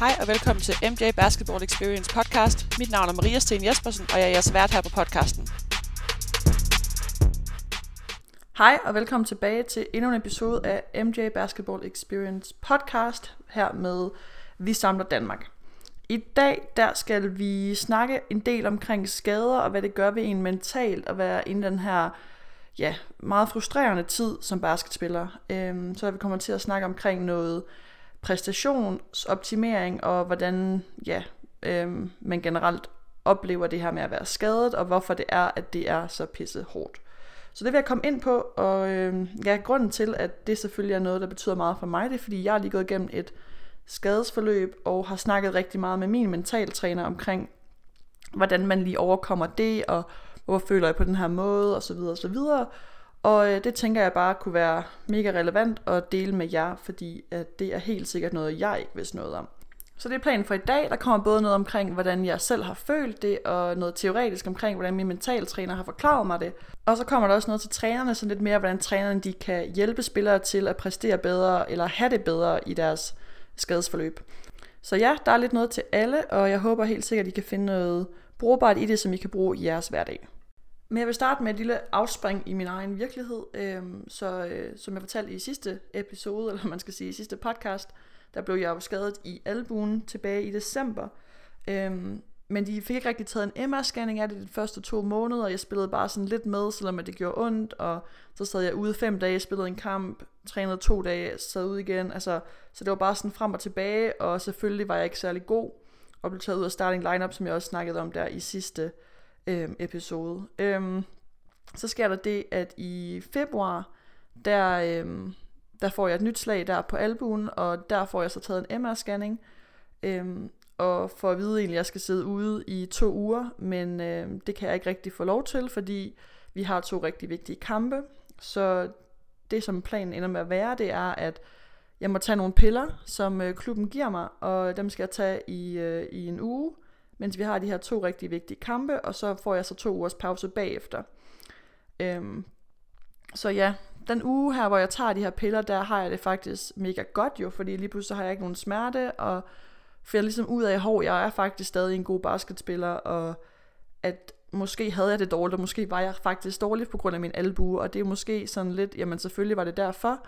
Hej og velkommen til MJ Basketball Experience podcast. Mit navn er Maria Sten Jespersen, og jeg er jeres vært her på podcasten. Hej og velkommen tilbage til endnu en episode af MJ Basketball Experience podcast her med Vi Samler Danmark. I dag der skal vi snakke en del omkring skader og hvad det gør ved en mentalt at være i den her ja, meget frustrerende tid som basketspiller. Øhm, så vi kommer til at snakke omkring noget præstationsoptimering og hvordan ja, øh, man generelt oplever det her med at være skadet og hvorfor det er, at det er så pisse hårdt. Så det vil jeg komme ind på, og øh, ja, grunden til, at det selvfølgelig er noget, der betyder meget for mig, det er, fordi jeg har lige gået igennem et skadesforløb, og har snakket rigtig meget med min mentaltræner omkring, hvordan man lige overkommer det, og hvorfor føler jeg på den her måde, og så videre, og øh, det tænker jeg bare kunne være mega relevant at dele med jer, fordi at det er helt sikkert noget, jeg ikke vidste noget om. Så det er planen for i dag. Der kommer både noget omkring, hvordan jeg selv har følt det, og noget teoretisk omkring, hvordan min mentaltræner har forklaret mig det. Og så kommer der også noget til trænerne, så lidt mere, hvordan trænerne de kan hjælpe spillere til at præstere bedre, eller have det bedre i deres skadesforløb. Så ja, der er lidt noget til alle, og jeg håber helt sikkert, at I kan finde noget brugbart i det, som I kan bruge i jeres hverdag. Men jeg vil starte med et lille afspring i min egen virkelighed. Øhm, så øh, som jeg fortalte i sidste episode, eller man skal sige i sidste podcast, der blev jeg jo skadet i albuen tilbage i december. Øhm, men de fik ikke rigtig taget en MR-scanning af det de første to måneder. Jeg spillede bare sådan lidt med, selvom det gjorde ondt. Og så sad jeg ude fem dage, spillede en kamp, trænede to dage, sad ud igen. Altså, så det var bare sådan frem og tilbage, og selvfølgelig var jeg ikke særlig god. Og blev taget ud af starting lineup, som jeg også snakkede om der i sidste øh, episode. Øh, så sker der det, at i februar, der, øh, der får jeg et nyt slag der på albuen, og der får jeg så taget en MR-scanning. Øh, og for at vide egentlig, at jeg skal sidde ude i to uger, men øh, det kan jeg ikke rigtig få lov til, fordi vi har to rigtig vigtige kampe. Så det, som planen ender med at være, det er, at jeg må tage nogle piller, som øh, klubben giver mig, og dem skal jeg tage i, øh, i en uge, mens vi har de her to rigtig vigtige kampe, og så får jeg så to ugers pause bagefter. Øhm, så ja, den uge her, hvor jeg tager de her piller, der har jeg det faktisk mega godt jo, fordi lige pludselig har jeg ikke nogen smerte, og finder ligesom ud af, at jeg er faktisk stadig en god basketspiller, og at måske havde jeg det dårligt, og måske var jeg faktisk dårlig på grund af min albue, og det er måske sådan lidt, jamen selvfølgelig var det derfor,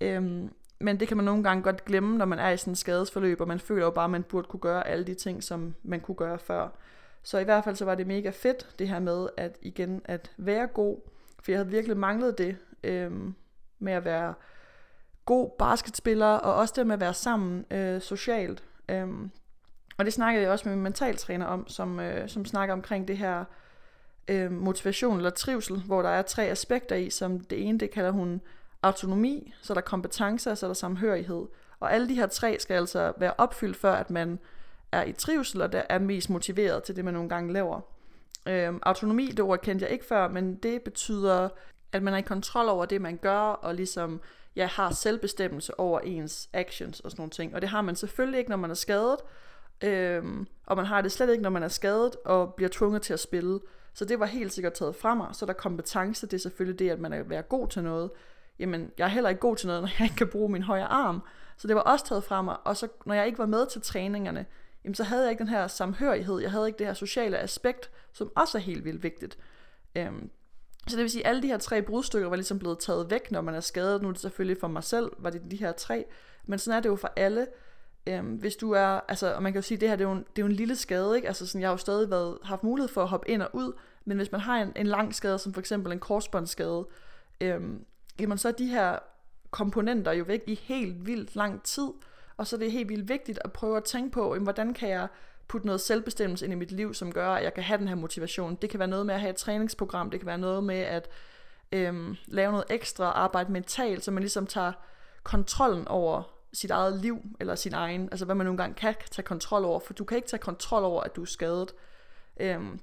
øhm, men det kan man nogle gange godt glemme, når man er i sådan en skadesforløb, og man føler jo bare, at man burde kunne gøre alle de ting, som man kunne gøre før. Så i hvert fald så var det mega fedt, det her med at igen at være god, for jeg havde virkelig manglet det øhm, med at være god basketspiller, og også det med at være sammen øh, socialt. Øhm, og det snakkede jeg også med min mentaltræner om, som, øh, som snakker omkring det her øh, motivation eller trivsel, hvor der er tre aspekter i, som det ene, det kalder hun autonomi, så er der kompetencer, så er der samhørighed. Og alle de her tre skal altså være opfyldt, før at man er i trivsel, og der er mest motiveret til det, man nogle gange laver. Øhm, autonomi, det ord kendte jeg ikke før, men det betyder, at man er i kontrol over det, man gør, og ligesom ja, har selvbestemmelse over ens actions og sådan nogle ting. Og det har man selvfølgelig ikke, når man er skadet, øhm, og man har det slet ikke, når man er skadet og bliver tvunget til at spille. Så det var helt sikkert taget fra mig. Så der kompetence, det er selvfølgelig det, at man er være god til noget. Jamen, jeg er heller ikke god til noget, når jeg ikke kan bruge min højre arm. Så det var også taget fra mig. Og så når jeg ikke var med til træningerne, jamen, så havde jeg ikke den her samhørighed. Jeg havde ikke det her sociale aspekt, som også er helt vildt vigtigt. Øhm, så det vil sige, at alle de her tre brudstykker var ligesom blevet taget væk, når man er skadet. Nu er det selvfølgelig for mig selv, var det de her tre. Men sådan er det jo for alle. Øhm, hvis du er, altså, og man kan jo sige, at det her det er, jo en, det er jo en lille skade, ikke? Altså sådan, jeg har jo stadig været, haft mulighed for at hoppe ind og ud, men hvis man har en, en lang skade, som for eksempel en korsbåndsskade, øhm, jamen så de her komponenter jo væk i helt vildt lang tid, og så er det helt vildt vigtigt at prøve at tænke på, jamen, hvordan kan jeg putte noget selvbestemmelse ind i mit liv, som gør, at jeg kan have den her motivation. Det kan være noget med at have et træningsprogram, det kan være noget med at øhm, lave noget ekstra arbejde mentalt, så man ligesom tager kontrollen over sit eget liv, eller sin egen, altså hvad man nogle gange kan tage kontrol over, for du kan ikke tage kontrol over, at du er skadet. Øhm,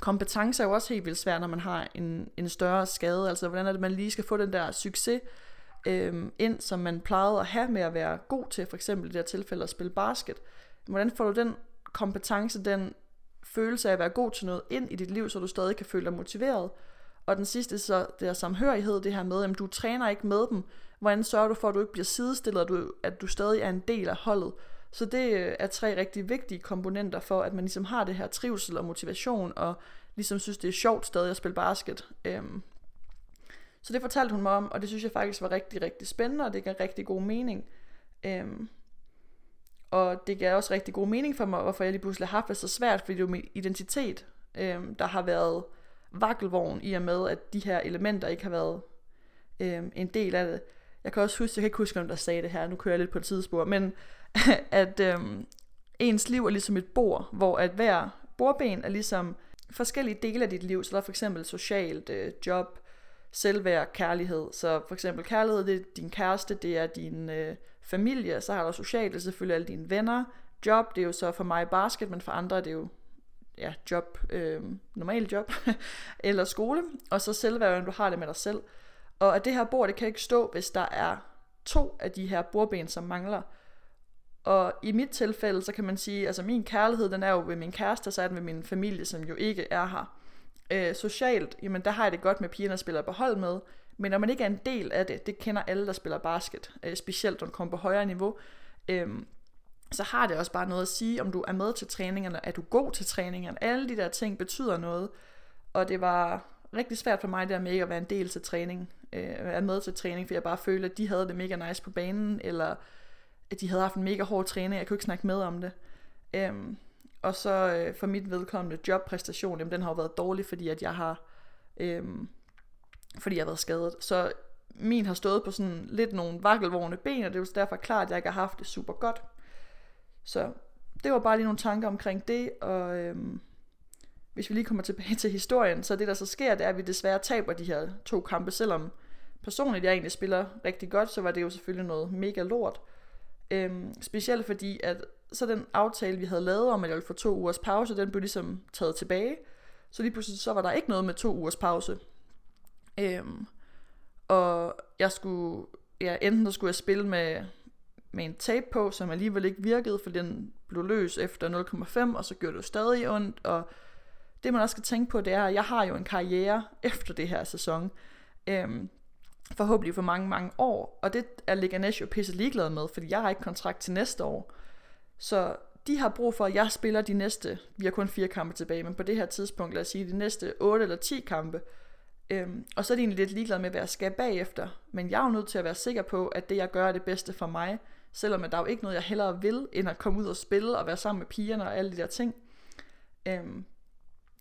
kompetence er jo også helt vildt svært, når man har en, en større skade, altså hvordan er det, man lige skal få den der succes øh, ind, som man plejede at have med at være god til, for eksempel i det her tilfælde at spille basket. Hvordan får du den kompetence, den følelse af at være god til noget ind i dit liv, så du stadig kan føle dig motiveret. Og den sidste så det er samhørighed, det her med, at du træner ikke med dem. Hvordan sørger du for, at du ikke bliver sidestillet, at du, at du stadig er en del af holdet? Så det øh, er tre rigtig vigtige komponenter for, at man ligesom har det her trivsel og motivation, og ligesom synes, det er sjovt stadig at spille basket. Øhm, så det fortalte hun mig om, og det synes jeg faktisk var rigtig, rigtig spændende, og det gav rigtig god mening. Øhm, og det gav også rigtig god mening for mig, hvorfor jeg lige pludselig har haft det så svært, fordi det er jo min identitet, øhm, der har været vakkelvogn i og med, at de her elementer ikke har været øhm, en del af det. Jeg kan også huske, jeg kan ikke huske, om der sagde det her, nu kører jeg lidt på et tidsspur, men at øhm, ens liv er ligesom et bord, hvor at hver bordben er ligesom forskellige dele af dit liv, så der er for eksempel socialt, øh, job, selvværd, kærlighed. Så for eksempel kærlighed, det er din kæreste, det er din øh, familie, så har du socialt, det er selvfølgelig alle dine venner. Job, det er jo så for mig basket, men for andre det er det jo ja, job, øh, normal job, eller skole. Og så selvværd, du har det med dig selv. Og at det her bord, det kan ikke stå, hvis der er to af de her bordben, som mangler. Og i mit tilfælde, så kan man sige, altså min kærlighed, den er jo ved min kæreste, og så er den ved min familie, som jo ikke er her. Øh, socialt, jamen der har jeg det godt med pigerne, der spiller på hold med, men når man ikke er en del af det, det kender alle, der spiller basket, øh, specielt når man kommer på højere niveau, øh, så har det også bare noget at sige, om du er med til træningerne, er du god til træningerne, alle de der ting betyder noget, og det var rigtig svært for mig der med ikke at være en del til træning, øh, være med til træning, for jeg bare følte, at de havde det mega nice på banen, eller at de havde haft en mega hård træning, jeg kunne ikke snakke med om det. Øhm, og så øh, for mit vedkommende jobpræstation, jamen, den har jo været dårlig, fordi at jeg har øhm, fordi jeg har været skadet. Så min har stået på sådan lidt nogle vakkelvågne ben, og det er jo derfor klart, at jeg ikke har haft det super godt. Så det var bare lige nogle tanker omkring det, og øhm, hvis vi lige kommer tilbage til historien, så det der så sker, det er, at vi desværre taber de her to kampe, selvom personligt jeg egentlig spiller rigtig godt, så var det jo selvfølgelig noget mega lort. Øhm, specielt fordi, at så den aftale, vi havde lavet om, at jeg ville få to ugers pause, den blev ligesom taget tilbage. Så lige pludselig så var der ikke noget med to ugers pause. Øhm, og jeg skulle, ja, enten der skulle jeg spille med, med en tape på, som alligevel ikke virkede, for den blev løs efter 0,5, og så gjorde det jo stadig ondt, og det man også skal tænke på, det er, at jeg har jo en karriere efter det her sæson. Øhm, forhåbentlig for mange, mange år. Og det er Leganes jo pisse ligeglad med, fordi jeg har ikke kontrakt til næste år. Så de har brug for, at jeg spiller de næste, vi har kun fire kampe tilbage, men på det her tidspunkt, lad os sige, de næste 8 eller 10 kampe. Øhm, og så er de egentlig lidt ligeglade med, hvad jeg skal bagefter. Men jeg er jo nødt til at være sikker på, at det jeg gør er det bedste for mig. Selvom at der er jo ikke noget, jeg hellere vil, end at komme ud og spille og være sammen med pigerne og alle de der ting. Øhm,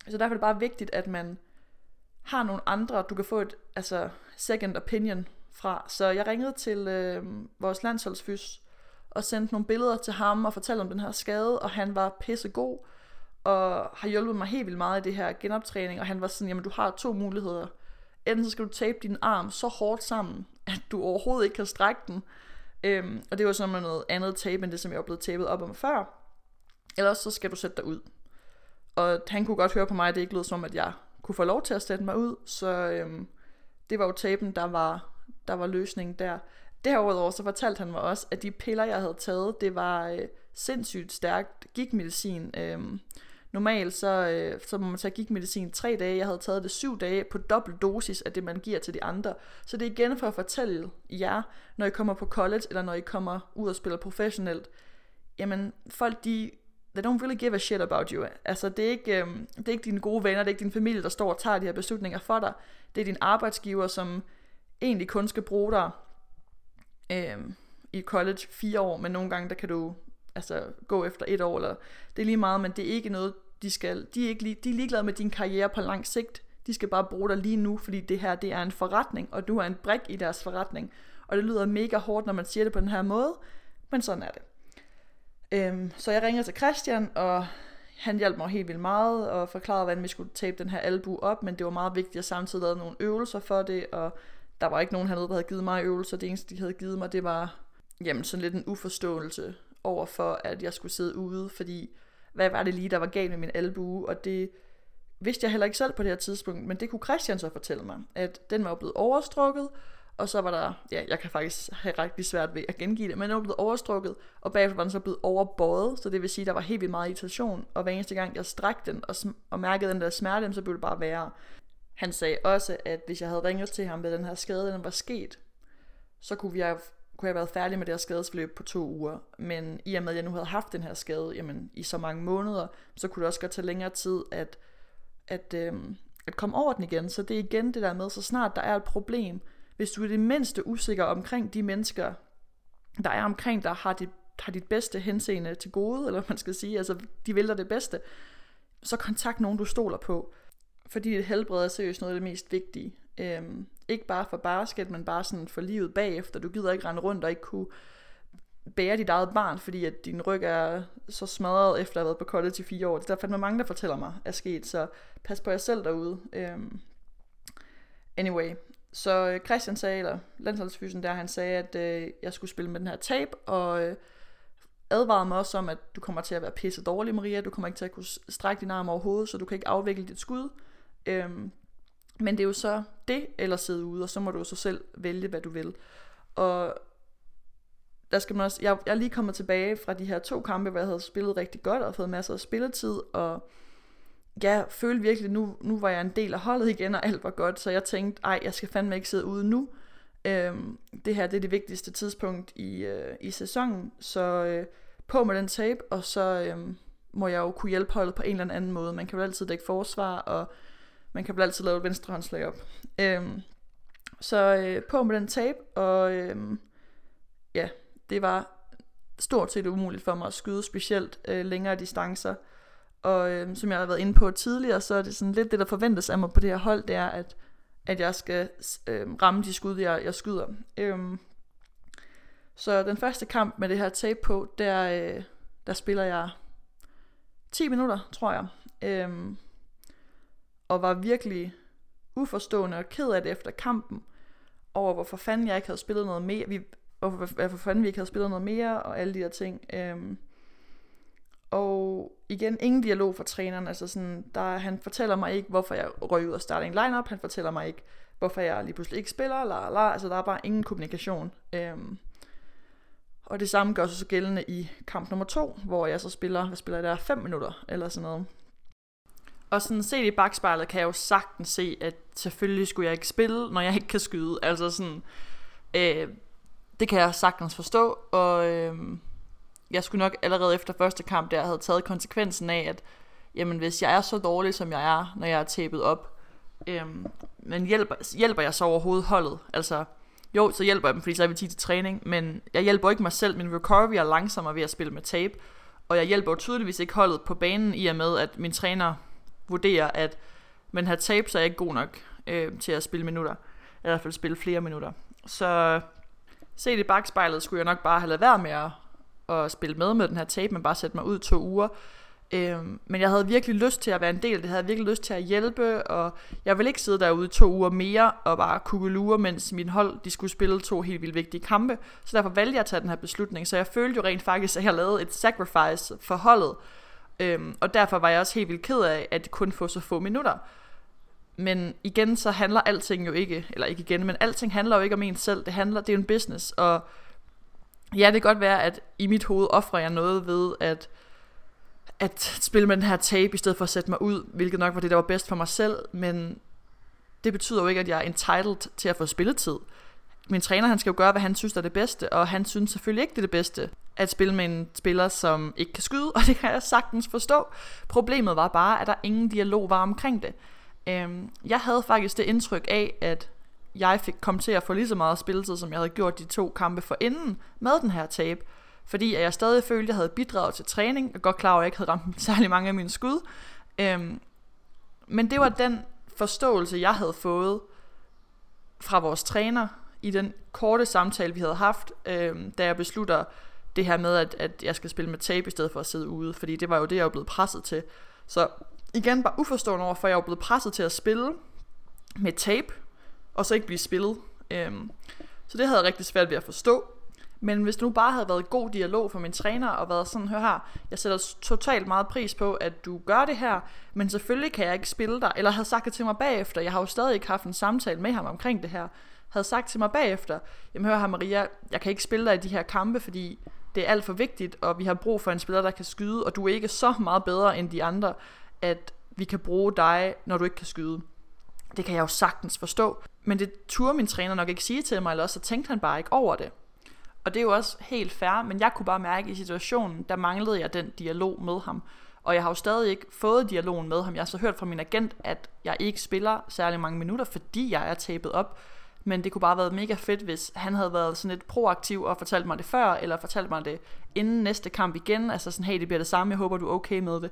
så derfor er det bare vigtigt, at man har nogle andre, du kan få et altså, second opinion fra. Så jeg ringede til øh, vores landsholdsfys og sendte nogle billeder til ham og fortalte om den her skade, og han var pissegod og har hjulpet mig helt vildt meget i det her genoptræning, og han var sådan, jamen du har to muligheder. Enten så skal du tape din arm så hårdt sammen, at du overhovedet ikke kan strække den, øhm, og det var sådan noget andet tape, end det, som jeg var blevet tapet op om før, eller så skal du sætte dig ud. Og han kunne godt høre på mig, at det ikke lød som, at jeg kunne få lov til at sætte mig ud, så øhm, det var jo tapen, der var, der var løsningen der. Derudover så fortalte han mig også, at de piller, jeg havde taget, det var øh, sindssygt stærkt gigmedicin. Øhm, normalt så, øh, så må man tage gigmedicin tre dage. Jeg havde taget det syv dage på dobbelt dosis af det, man giver til de andre. Så det er igen for at fortælle jer, når I kommer på college, eller når I kommer ud og spiller professionelt, jamen folk de they don't really give a shit about you. Altså, det er, ikke, øhm, det er ikke dine gode venner, det er ikke din familie, der står og tager de her beslutninger for dig. Det er din arbejdsgiver, som egentlig kun skal bruge dig øhm, i college fire år, men nogle gange, der kan du altså, gå efter et år, eller det er lige meget, men det er ikke noget, de skal, de er, ikke, de er ligeglade med din karriere på lang sigt. De skal bare bruge dig lige nu, fordi det her, det er en forretning, og du er en brik i deres forretning. Og det lyder mega hårdt, når man siger det på den her måde, men sådan er det. Øhm, så jeg ringede til Christian, og han hjalp mig helt vildt meget, og forklarede, hvordan vi skulle tape den her albu op, men det var meget vigtigt, at samtidig lavede nogle øvelser for det, og der var ikke nogen hernede, der havde givet mig øvelser. Det eneste, de havde givet mig, det var jamen, sådan lidt en uforståelse over for, at jeg skulle sidde ude, fordi hvad var det lige, der var galt med min albue, og det vidste jeg heller ikke selv på det her tidspunkt, men det kunne Christian så fortælle mig, at den var blevet overstrukket, og så var der, ja, jeg kan faktisk have rigtig svært ved at gengive det, men den var blevet overstrukket, og bagefter var den så blevet overbøjet, så det vil sige, at der var helt vildt meget irritation, og hver eneste gang jeg strakte den og, og mærkede den der smerte, så blev det bare værre. Han sagde også, at hvis jeg havde ringet til ham, ved den her skade den var sket, så kunne, vi have, kunne jeg have været færdig med det her skadesforløb på to uger. Men i og med, at jeg nu havde haft den her skade jamen, i så mange måneder, så kunne det også godt tage længere tid at, at, øhm, at komme over den igen. Så det er igen det der med, så snart der er et problem, hvis du er det mindste usikker omkring de mennesker, der er omkring dig, har dit, har dit bedste henseende til gode, eller man skal sige, altså de vil dig det bedste, så kontakt nogen, du stoler på. Fordi et helbred er seriøst noget af det mest vigtige. Øhm, ikke bare for basket, men bare sådan for livet bagefter. Du gider ikke rende rundt og ikke kunne bære dit eget barn, fordi at din ryg er så smadret efter at have været på college i fire år. Det er der fandme mange, der fortæller mig er sket, så pas på jer selv derude. Øhm, anyway, så øh, Christian sagde, eller landsholdsfysen der, han sagde, at øh, jeg skulle spille med den her tape, og øh, advarede mig også om, at du kommer til at være pisse dårlig, Maria. Du kommer ikke til at kunne strække din arm over hovedet, så du kan ikke afvikle dit skud. Øhm, men det er jo så det, eller sidde ude, og så må du jo så selv vælge, hvad du vil. Og der skal man også, jeg, jeg er lige kommet tilbage fra de her to kampe, hvor jeg havde spillet rigtig godt og fået masser af spilletid, og jeg følte virkelig, nu, nu var jeg en del af holdet igen, og alt var godt, så jeg tænkte, ej, jeg skal fandme ikke sidde ude nu. Øhm, det her det er det vigtigste tidspunkt i, øh, i sæsonen, så øh, på med den tape, og så øh, må jeg jo kunne hjælpe holdet på en eller anden måde. Man kan jo altid dække forsvar, og man kan jo altid lave et venstrehåndslag op. Øhm, så øh, på med den tape, og øh, ja, det var stort set umuligt for mig at skyde specielt øh, længere distancer. Og øhm, som jeg har været inde på tidligere, så er det sådan lidt det, der forventes af mig på det her hold, det er, at, at jeg skal øhm, ramme de skud, jeg, jeg skyder. Øhm, så den første kamp med det her tape på, der, øh, der spiller jeg 10 minutter, tror jeg. Øhm, og var virkelig uforstående og ked af det efter kampen, over hvorfor fanden jeg ikke havde spillet noget mere, vi, hvorfor, hvorfor fanden vi ikke havde spillet noget mere, og alle de her ting. Øhm, og igen, ingen dialog fra træneren, altså sådan, der, han fortæller mig ikke, hvorfor jeg røg ud og starting en lineup, han fortæller mig ikke, hvorfor jeg lige pludselig ikke spiller, la, la, altså der er bare ingen kommunikation. Øhm, og det samme gør sig så gældende i kamp nummer to, hvor jeg så spiller, hvad spiller jeg der, 5 minutter, eller sådan noget. Og sådan set i bagspejlet kan jeg jo sagtens se, at selvfølgelig skulle jeg ikke spille, når jeg ikke kan skyde. Altså sådan, øh, det kan jeg sagtens forstå, og øh, jeg skulle nok allerede efter første kamp der havde taget konsekvensen af, at jamen, hvis jeg er så dårlig, som jeg er, når jeg er tæppet op, øhm, men hjælper, hjælper jeg så overhovedet holdet? Altså, jo, så hjælper jeg dem, fordi så er vi tid til træning, men jeg hjælper ikke mig selv. Min recovery er langsommere ved at spille med tape, og jeg hjælper jo tydeligvis ikke holdet på banen, i og med, at min træner vurderer, at man har tape, så er jeg ikke god nok øh, til at spille minutter. Eller i hvert fald spille flere minutter. Så set i bagspejlet skulle jeg nok bare have lavet være med at, at spille med med den her tape, men bare sætte mig ud to uger. Øhm, men jeg havde virkelig lyst til at være en del af det, jeg havde virkelig lyst til at hjælpe, og jeg ville ikke sidde derude to uger mere og bare kugelure, mens min hold de skulle spille to helt vildt vigtige kampe. Så derfor valgte jeg at tage den her beslutning, så jeg følte jo rent faktisk, at jeg lavede et sacrifice for holdet, øhm, og derfor var jeg også helt vildt ked af, at kun få så få minutter. Men igen, så handler alting jo ikke, eller ikke igen, men alting handler jo ikke om en selv, det handler, det er jo en business, og ja, det kan godt være, at i mit hoved offrer jeg noget ved, at at spille med den her tape, i stedet for at sætte mig ud, hvilket nok var det, der var bedst for mig selv, men det betyder jo ikke, at jeg er entitled til at få spilletid. Min træner, han skal jo gøre, hvad han synes er det bedste, og han synes selvfølgelig ikke, det er det bedste at spille med en spiller, som ikke kan skyde, og det kan jeg sagtens forstå. Problemet var bare, at der ingen dialog var omkring det. Øhm, jeg havde faktisk det indtryk af, at jeg fik kom til at få lige så meget spilletid, som jeg havde gjort de to kampe for inden med den her tape. Fordi jeg stadig følte, at jeg havde bidraget til træning. og godt klar over, at jeg ikke havde ramt særlig mange af mine skud. Øhm, men det var den forståelse, jeg havde fået fra vores træner i den korte samtale, vi havde haft, øhm, da jeg beslutter det her med, at, at jeg skal spille med tape i stedet for at sidde ude. Fordi det var jo det, jeg var blevet presset til. Så igen bare uforstående over, for jeg var blevet presset til at spille med tape, og så ikke blive spillet. Øhm, så det havde jeg rigtig svært ved at forstå. Men hvis det nu bare havde været god dialog for min træner, og været sådan, hør her, jeg sætter totalt meget pris på, at du gør det her, men selvfølgelig kan jeg ikke spille dig, eller havde sagt det til mig bagefter, jeg har jo stadig ikke haft en samtale med ham omkring det her, havde sagt til mig bagefter, jamen hør her Maria, jeg kan ikke spille dig i de her kampe, fordi det er alt for vigtigt, og vi har brug for en spiller, der kan skyde, og du er ikke så meget bedre end de andre, at vi kan bruge dig, når du ikke kan skyde. Det kan jeg jo sagtens forstå. Men det turde min træner nok ikke sige til mig, eller også så tænkte han bare ikke over det. Og det er jo også helt fair, men jeg kunne bare mærke, at i situationen, der manglede jeg den dialog med ham. Og jeg har jo stadig ikke fået dialogen med ham. Jeg har så hørt fra min agent, at jeg ikke spiller særlig mange minutter, fordi jeg er tabet op. Men det kunne bare have været mega fedt, hvis han havde været sådan lidt proaktiv og fortalt mig det før, eller fortalt mig det inden næste kamp igen. Altså sådan, hey, det bliver det samme, jeg håber, du er okay med det.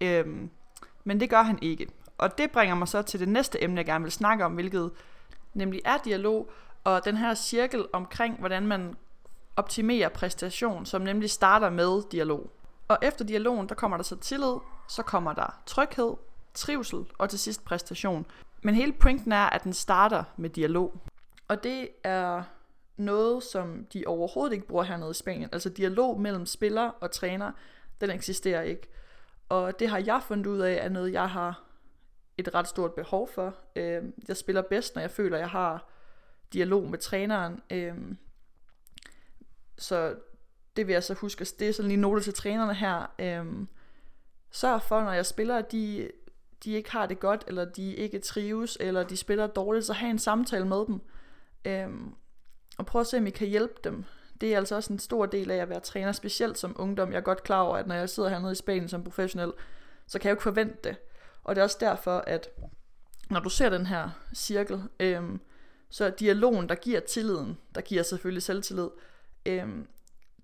Øhm, men det gør han ikke. Og det bringer mig så til det næste emne, jeg gerne vil snakke om, hvilket nemlig er dialog, og den her cirkel omkring, hvordan man optimerer præstation, som nemlig starter med dialog. Og efter dialogen, der kommer der så tillid, så kommer der tryghed, trivsel og til sidst præstation. Men hele pointen er, at den starter med dialog. Og det er noget, som de overhovedet ikke bruger hernede i Spanien. Altså dialog mellem spiller og træner, den eksisterer ikke. Og det har jeg fundet ud af, er noget, jeg har et ret stort behov for. Øh, jeg spiller bedst, når jeg føler, at jeg har dialog med træneren. Øh, så det vil jeg så huske. Det er sådan lige note til trænerne her. Øh, sørg for, når jeg spiller, at de, de ikke har det godt, eller de ikke trives, eller de spiller dårligt, så have en samtale med dem. Øh, og prøv at se, om I kan hjælpe dem. Det er altså også en stor del af at være træner, specielt som ungdom. Jeg er godt klar over, at når jeg sidder hernede i Spanien som professionel, så kan jeg jo ikke forvente det. Og det er også derfor, at når du ser den her cirkel, øhm, så er dialogen, der giver tilliden, der giver selvfølgelig selvtillid, øhm,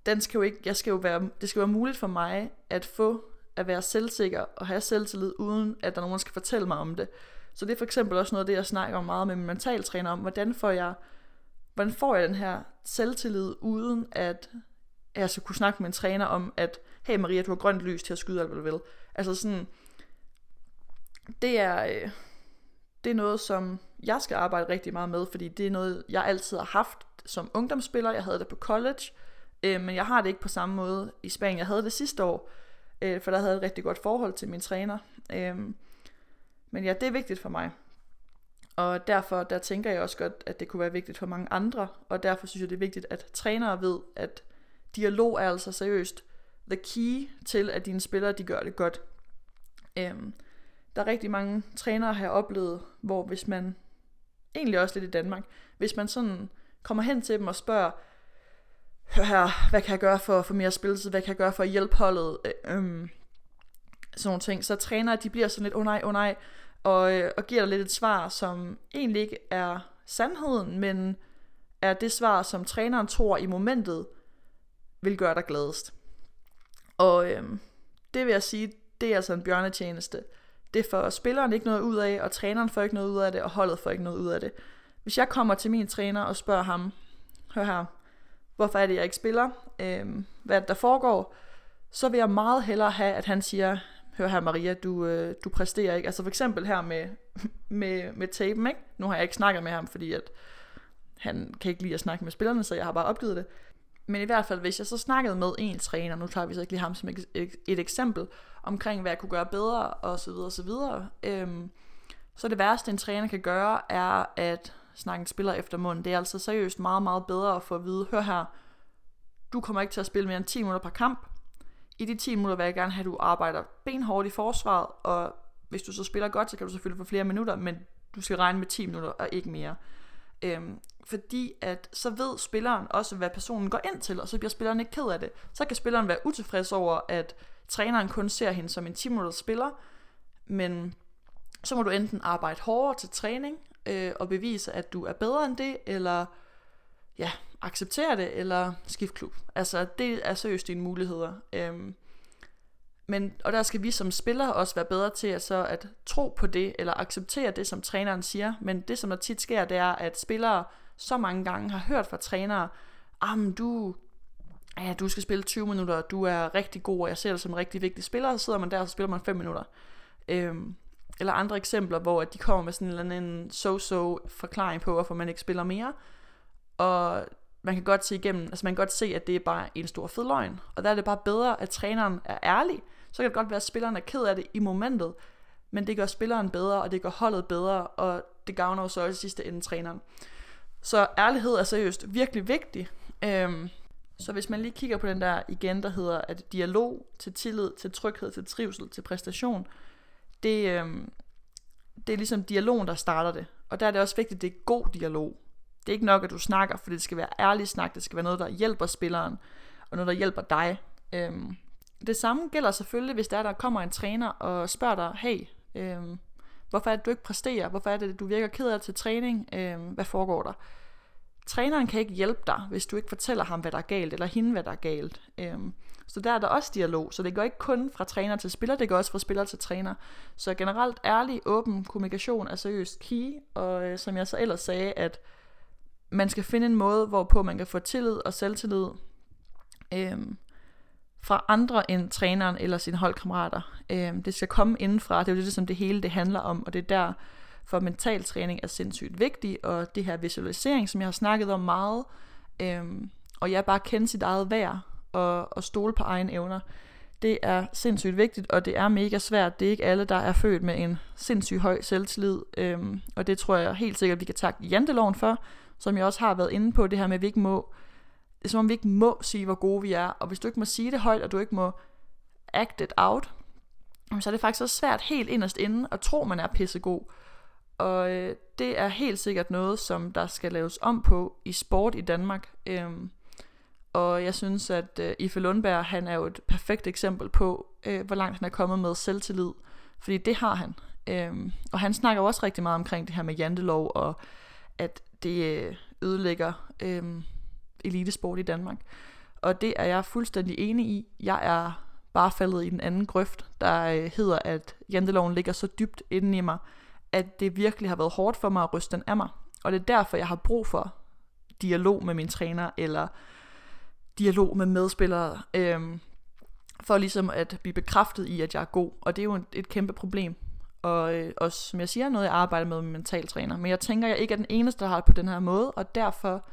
den skal jo ikke, jeg skal jo være, det skal være muligt for mig at få at være selvsikker og have selvtillid, uden at der er nogen, der skal fortælle mig om det. Så det er for eksempel også noget af det, jeg snakker om meget med min mentaltræner om, hvordan får jeg, hvordan får jeg den her selvtillid, uden at jeg skal kunne snakke med en træner om, at hey Maria, du har grønt lys til at skyde alt, hvad du vil. Altså sådan, det er, øh, det er noget, som jeg skal arbejde rigtig meget med, fordi det er noget, jeg altid har haft som ungdomsspiller. Jeg havde det på college, øh, men jeg har det ikke på samme måde i Spanien. Jeg havde det sidste år, øh, for der havde jeg et rigtig godt forhold til min træner. Øh, men ja, det er vigtigt for mig. Og derfor der tænker jeg også godt, at det kunne være vigtigt for mange andre, og derfor synes jeg, det er vigtigt, at trænere ved, at dialog er altså seriøst the key til, at dine spillere de gør det godt. Øhm, der er rigtig mange trænere, har oplevet, hvor hvis man, egentlig også lidt i Danmark, hvis man sådan kommer hen til dem og spørger, hør her, hvad kan jeg gøre for for få mere spilletid, hvad kan jeg gøre for at hjælpe holdet, øh, øh, sådan nogle ting, så trænere, de bliver sådan lidt, åh oh nej, åh oh nej, og, øh, og giver dig lidt et svar, som egentlig ikke er sandheden, men er det svar, som træneren tror i momentet, vil gøre dig gladest. Og øh, det vil jeg sige, det er altså en bjørnetjeneste. Det får spilleren ikke noget ud af, og træneren får ikke noget ud af det, og holdet får ikke noget ud af det. Hvis jeg kommer til min træner og spørger ham, hør her, hvorfor er det, jeg ikke spiller, Øhm, hvad der foregår, så vil jeg meget hellere have, at han siger, hør her Maria, du, øh, du præsterer ikke. Altså for eksempel her med, med, med tapen, ikke? Nu har jeg ikke snakket med ham, fordi at han kan ikke lide at snakke med spillerne, så jeg har bare opgivet det. Men i hvert fald, hvis jeg så snakkede med en træner, nu tager vi så ikke lige ham som et, eksempel, omkring hvad jeg kunne gøre bedre, og så videre, og så videre. Øhm, så det værste, en træner kan gøre, er at snakke en spiller efter munden. Det er altså seriøst meget, meget bedre at få at vide, hør her, du kommer ikke til at spille mere end 10 minutter per kamp. I de 10 minutter vil jeg gerne have, at du arbejder benhårdt i forsvaret, og hvis du så spiller godt, så kan du selvfølgelig få flere minutter, men du skal regne med 10 minutter og ikke mere. Øhm, fordi at så ved spilleren også, hvad personen går ind til, og så bliver spilleren ikke ked af det. Så kan spilleren være utilfreds over, at træneren kun ser hende som en 10 spiller, men så må du enten arbejde hårdere til træning, øh, og bevise, at du er bedre end det, eller ja, acceptere det, eller skift klub. Altså, det er seriøst dine muligheder. Øhm, men, og der skal vi som spillere også være bedre til at, så at tro på det, eller acceptere det, som træneren siger. Men det, som der tit sker, det er, at spillere så mange gange har hørt fra trænere, ah, du, ja, du skal spille 20 minutter, du er rigtig god, og jeg ser dig som en rigtig vigtig spiller, og så sidder man der, og så spiller man 5 minutter. Øhm, eller andre eksempler, hvor at de kommer med sådan en eller anden so-so forklaring på, hvorfor man ikke spiller mere. Og man kan godt se igennem, altså man kan godt se, at det er bare en stor fed løgn. Og der er det bare bedre, at træneren er ærlig. Så kan det godt være, at spilleren er ked af det i momentet, men det gør spilleren bedre, og det gør holdet bedre, og det gavner jo så også i sidste ende træneren. Så ærlighed er seriøst virkelig vigtig. Øhm, så hvis man lige kigger på den der igen, der hedder, at dialog til tillid, til tryghed, til trivsel, til præstation, det, øhm, det er ligesom dialogen, der starter det. Og der er det også vigtigt, at det er god dialog. Det er ikke nok, at du snakker, for det skal være ærlig snak, det skal være noget, der hjælper spilleren, og noget, der hjælper dig. Øhm, det samme gælder selvfølgelig, hvis der, der kommer en træner og spørger dig, hey, øhm, hvorfor er det, du ikke præsterer? Hvorfor er det, du virker ked af til træning? Øh, hvad foregår der? Træneren kan ikke hjælpe dig, hvis du ikke fortæller ham, hvad der er galt, eller hende, hvad der er galt. Øhm, så der er der også dialog, så det går ikke kun fra træner til spiller, det går også fra spiller til træner. Så generelt ærlig, åben kommunikation er seriøst key, og øh, som jeg så ellers sagde, at man skal finde en måde, hvorpå man kan få tillid og selvtillid øhm, fra andre end træneren eller sine holdkammerater. Øh, det skal komme indenfra, det er jo det, som ligesom det hele det handler om, og det er der, for mental træning er sindssygt vigtig, og det her visualisering, som jeg har snakket om meget, øh, og jeg bare kende sit eget værd, og, og stole på egne evner, det er sindssygt vigtigt, og det er mega svært. Det er ikke alle, der er født med en sindssygt høj selvtillid, øhm, og det tror jeg helt sikkert, vi kan takke janteloven for, som jeg også har været inde på, det her med, at vi ikke må, det er som om vi ikke må sige, hvor gode vi er, og hvis du ikke må sige det højt, og du ikke må act it out, så er det faktisk også svært helt inderst inde at tro, man er pissegod. Og øh, det er helt sikkert noget, som der skal laves om på i sport i Danmark. Øhm, og jeg synes, at øh, Ife Lundberg, han er jo et perfekt eksempel på, øh, hvor langt han er kommet med selvtillid. Fordi det har han. Øhm, og han snakker også rigtig meget omkring det her med jantelov, og at det øh, ødelægger øhm, elitesport i Danmark. Og det er jeg fuldstændig enig i. Jeg er bare faldet i den anden grøft, der øh, hedder, at janteloven ligger så dybt inde i mig, at det virkelig har været hårdt for mig at ryste den af mig. Og det er derfor, jeg har brug for dialog med min træner, eller dialog med medspillere, øhm, for ligesom at blive bekræftet i, at jeg er god. Og det er jo et, et kæmpe problem. Og øh, også, som jeg siger, noget jeg arbejder med med mentaltræner. Men jeg tænker, jeg ikke er den eneste, der har det på den her måde, og derfor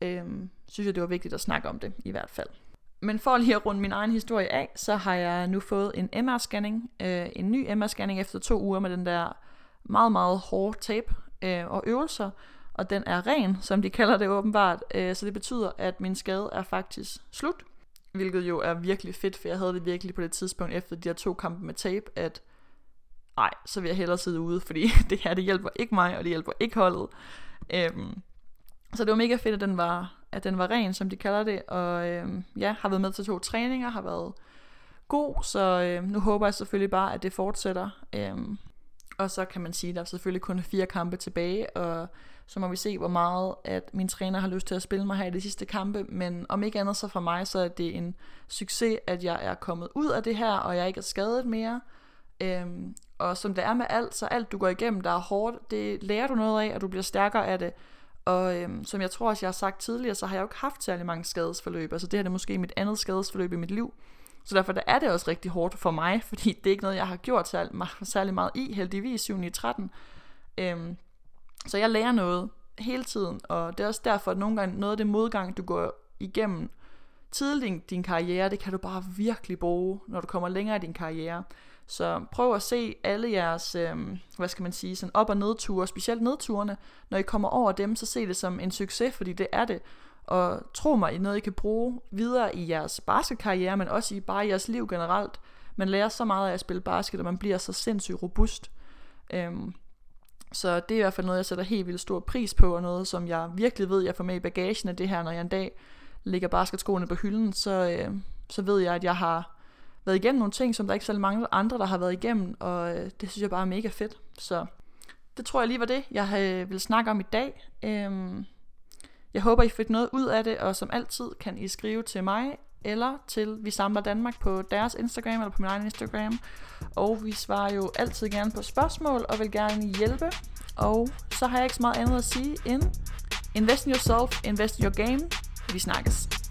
øhm, synes jeg, det var vigtigt at snakke om det i hvert fald. Men for lige at runde min egen historie af, så har jeg nu fået en MR-scanning, øh, en ny MR-scanning efter to uger med den der meget, meget hårde tape øh, og øvelser, og den er ren, som de kalder det åbenbart, øh, så det betyder, at min skade er faktisk slut, hvilket jo er virkelig fedt, for jeg havde det virkelig på det tidspunkt efter de her to kampe med tape, at nej, så vil jeg hellere sidde ude, fordi det her, det hjælper ikke mig, og det hjælper ikke holdet. Øhm, så det var mega fedt, at den var, at den var ren, som de kalder det, og øh, ja, har været med til to træninger, har været god, så øh, nu håber jeg selvfølgelig bare, at det fortsætter. Øh, og så kan man sige, at der er selvfølgelig kun fire kampe tilbage, og så må vi se, hvor meget at min træner har lyst til at spille mig her i de sidste kampe. Men om ikke andet så for mig, så er det en succes, at jeg er kommet ud af det her, og jeg ikke er skadet mere. Øhm, og som det er med alt, så alt du går igennem, der er hårdt, det lærer du noget af, og du bliver stærkere af det. Og øhm, som jeg tror også, jeg har sagt tidligere, så har jeg jo ikke haft særlig mange skadesforløb. Altså det her det er måske mit andet skadesforløb i mit liv. Så derfor der er det også rigtig hårdt for mig, fordi det er ikke noget, jeg har gjort særlig, særlig meget i, heldigvis 7 i 13. Øhm, så jeg lærer noget hele tiden, og det er også derfor, at nogle gange noget af det modgang, du går igennem tidligt i din karriere, det kan du bare virkelig bruge, når du kommer længere i din karriere. Så prøv at se alle jeres, øh, hvad skal man sige, sådan op- og nedture, specielt nedturene. Når I kommer over dem, så se det som en succes, fordi det er det. Og tro mig, i noget I kan bruge videre i jeres basketkarriere, men også i bare jeres liv generelt. Man lærer så meget af at spille basket, og man bliver så sindssygt robust. Øhm, så det er i hvert fald noget, jeg sætter helt vildt stor pris på, og noget, som jeg virkelig ved, jeg får med i bagagen af det her, når jeg en dag lægger basketskoene på hylden, så, øh, så ved jeg, at jeg har været igennem nogle ting, som der ikke så mange andre, der har været igennem, og øh, det synes jeg bare er mega fedt. Så det tror jeg lige var det, jeg øh, snakke om i dag. Øhm, jeg håber, I fik noget ud af det, og som altid kan I skrive til mig, eller til Vi Samler Danmark på deres Instagram, eller på min egen Instagram. Og vi svarer jo altid gerne på spørgsmål, og vil gerne hjælpe. Og så har jeg ikke så meget andet at sige end Invest in yourself, invest in your game. Vi snakkes.